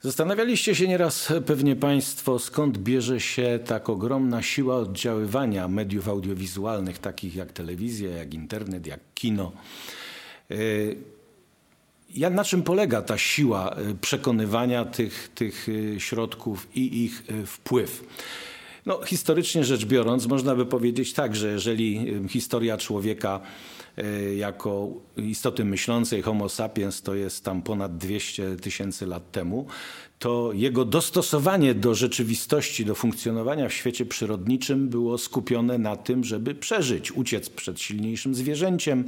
Zastanawialiście się nieraz pewnie Państwo, skąd bierze się tak ogromna siła oddziaływania mediów audiowizualnych, takich jak telewizja, jak internet, jak kino. Y, ja, na czym polega ta siła y, przekonywania tych, tych y, środków i ich wpływ? No, historycznie rzecz biorąc, można by powiedzieć tak, że jeżeli historia człowieka jako istoty myślącej Homo sapiens to jest tam ponad 200 tysięcy lat temu, to jego dostosowanie do rzeczywistości, do funkcjonowania w świecie przyrodniczym było skupione na tym, żeby przeżyć, uciec przed silniejszym zwierzęciem,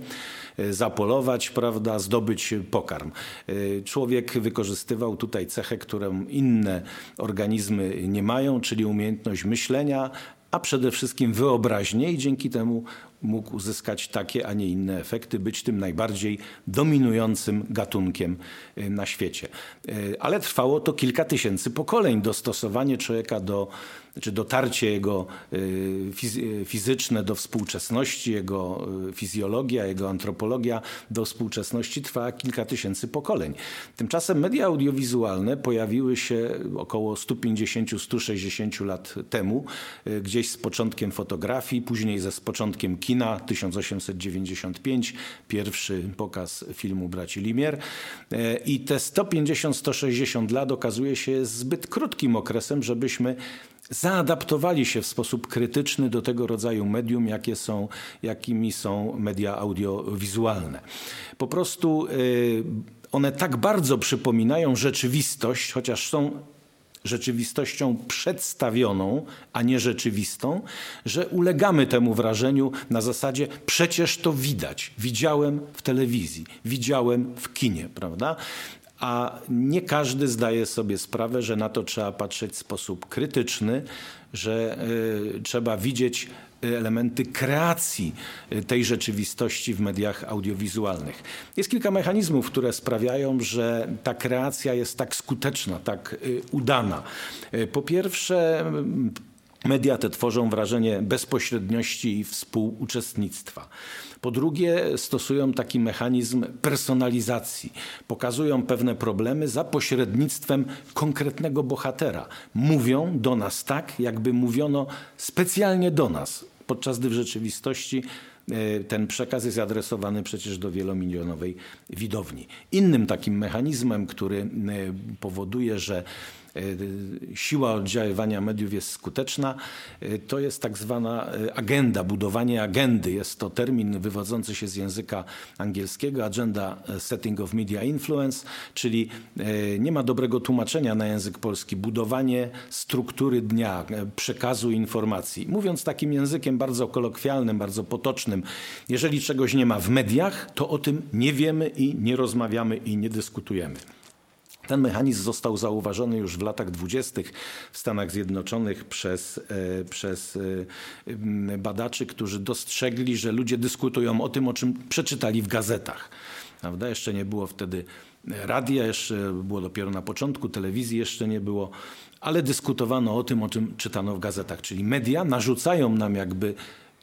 e, zapolować, prawda, zdobyć pokarm. E, człowiek wykorzystywał tutaj cechę, którą inne organizmy nie mają, czyli umiejętność myślenia, a przede wszystkim wyobraźnię i dzięki temu mógł uzyskać takie, a nie inne efekty, być tym najbardziej dominującym gatunkiem y, na świecie. Y, ale trwało to kilka tysięcy pokoleń, dostosowanie człowieka do czy dotarcie jego y, fizyczne do współczesności, jego fizjologia, jego antropologia do współczesności trwa kilka tysięcy pokoleń. Tymczasem media audiowizualne pojawiły się około 150-160 lat temu, gdzieś z początkiem fotografii, później ze z początkiem kina 1895, pierwszy pokaz filmu braci Limier. I te 150-160 lat okazuje się zbyt krótkim okresem, żebyśmy zaadaptowali się w sposób krytyczny do tego rodzaju medium, jakie są, jakimi są media audiowizualne. Po prostu y, one tak bardzo przypominają rzeczywistość, chociaż są rzeczywistością przedstawioną, a nie rzeczywistą, że ulegamy temu wrażeniu na zasadzie przecież to widać. Widziałem w telewizji, widziałem w kinie, prawda? a nie każdy zdaje sobie sprawę, że na to trzeba patrzeć w sposób krytyczny, że y, trzeba widzieć elementy kreacji y, tej rzeczywistości w mediach audiowizualnych. Jest kilka mechanizmów, które sprawiają, że ta kreacja jest tak skuteczna, tak udana. Po pierwsze, Media te tworzą wrażenie bezpośredniości i współuczestnictwa. Po drugie, stosują taki mechanizm personalizacji. Pokazują pewne problemy za pośrednictwem konkretnego bohatera. Mówią do nas tak, jakby mówiono specjalnie do nas, podczas gdy w rzeczywistości e, ten przekaz jest adresowany przecież do wielomilionowej widowni. Innym takim mechanizmem, który e, powoduje, że siła oddziaływania mediów jest skuteczna, e, to jest tak zwana e, agenda, budowanie agendy. Jest to termin wywodzący się z języka angielskiego, agenda setting of media influence, czyli nie ma dobrego tłumaczenia na język polski. Budowanie struktury dnia, przekazu informacji. Mówiąc takim językiem bardzo kolokwialnym, bardzo potocznym, jeżeli czegoś nie ma w mediach, to o tym nie wiemy i nie rozmawiamy i nie dyskutujemy. Ten mechanizm został zauważony już w latach dwudziestych w Stanach Zjednoczonych przez, e, przez e, badaczy, którzy dostrzegli, że ludzie dyskutują o tym, o czym przeczytali w gazetach. Prawda? Jeszcze nie było wtedy radia, jeszcze było dopiero na początku, telewizji jeszcze nie było, ale dyskutowano o tym, o czym czytano w gazetach. Czyli media narzucają nam jakby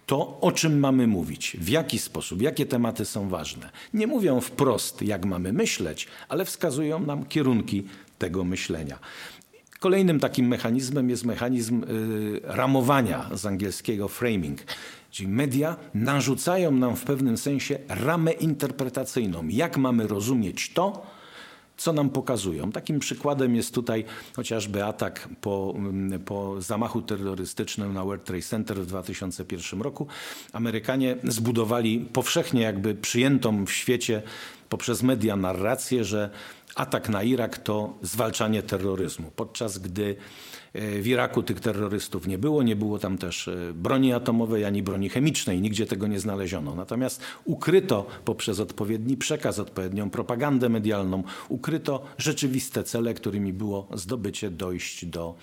to, o czym mamy mówić, w jaki sposób, jakie tematy są ważne. Nie mówią wprost, jak mamy myśleć, ale wskazują nam kierunki tego myślenia. Kolejnym takim mechanizmem jest mechanizm y, ramowania z angielskiego framing. Czyli media narzucają nam w pewnym sensie ramę interpretacyjną. Jak mamy rozumieć to, co nam pokazują. Takim przykładem jest tutaj chociażby atak po, mm, po zamachu terrorystycznym na World Trade Center w 2001 roku. Amerykanie zbudowali powszechnie jakby przyjętą w świecie poprzez media narrację, że atak na Irak to zwalczanie terroryzmu, podczas gdy e, w Iraku tych terrorystów nie było, nie było tam też e, broni atomowej ani broni chemicznej, nigdzie tego nie znaleziono. Natomiast ukryto poprzez odpowiedni przekaz, odpowiednią propagandę medialną, ukryto rzeczywiste cele, którymi było zdobycie dojść do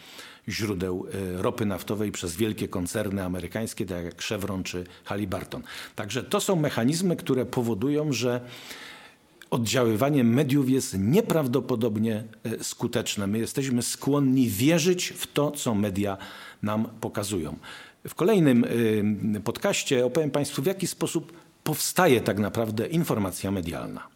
źródeł e, ropy naftowej przez wielkie koncerny amerykańskie, tak jak Chevron czy Halliburton. Także to są mechanizmy, które powodują, że oddziaływanie mediów jest nieprawdopodobnie e, skuteczne. My jesteśmy skłonni wierzyć w to, co media nam pokazują. W kolejnym e, podcaście opowiem Państwu, w jaki sposób powstaje tak naprawdę informacja medialna.